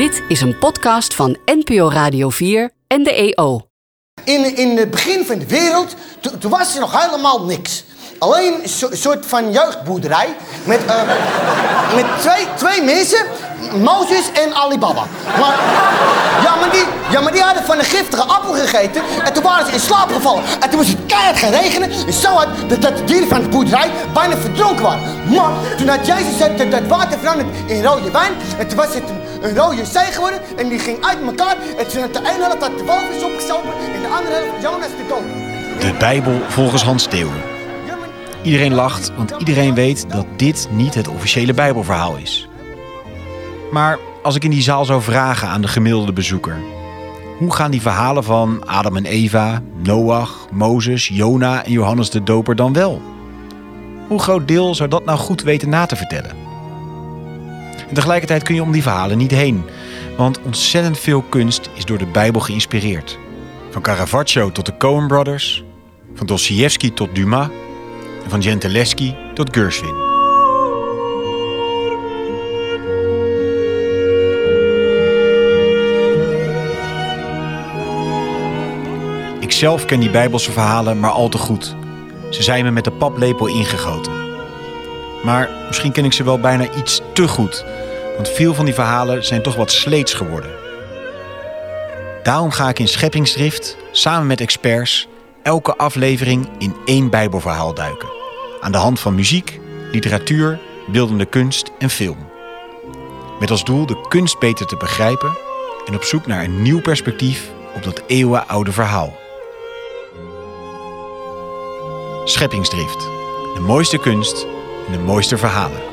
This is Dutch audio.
Dit is een podcast van NPO Radio 4 en de EO. In, in het begin van de wereld, to- toen was er nog helemaal niks. Alleen een so- soort van jeugdboerderij met, eh, met twee, twee mensen, Mozes en Alibaba. Maar, ja, maar die, ja, maar die hadden van een giftige appel gegeten en toen waren ze in slaap gevallen. En toen moest het keihard gaan regenen en zo hard dat, dat de dieren van de boerderij bijna verdronken waren. Maar toen had Jezus dat, dat water veranderd in rode wijn en toen was het een rode zee geworden en die ging uit elkaar. En de ene helft had de walvis opgezopen en de andere helft Jonas de dood. De Bijbel volgens Hans maar- Iedereen lacht, want iedereen weet dat dit niet het officiële Bijbelverhaal is. Maar als ik in die zaal zou vragen aan de gemiddelde bezoeker: hoe gaan die verhalen van Adam en Eva, Noach, Mozes, Jona en Johannes de Doper dan wel? Hoe groot deel zou dat nou goed weten na te vertellen? En tegelijkertijd kun je om die verhalen niet heen, want ontzettend veel kunst is door de Bijbel geïnspireerd. Van Caravaggio tot de Coen Brothers, van Dostoevsky tot Dumas en van Gentileschi tot Gershwin. Ik zelf ken die Bijbelse verhalen maar al te goed. Ze zijn me met de paplepel ingegoten. Maar misschien ken ik ze wel bijna iets te goed, want veel van die verhalen zijn toch wat sleets geworden. Daarom ga ik in scheppingsdrift, samen met experts, elke aflevering in één Bijbelverhaal duiken. Aan de hand van muziek, literatuur, beeldende kunst en film. Met als doel de kunst beter te begrijpen en op zoek naar een nieuw perspectief op dat eeuwenoude verhaal. Scheppingsdrift. De mooiste kunst de mooiste verhalen.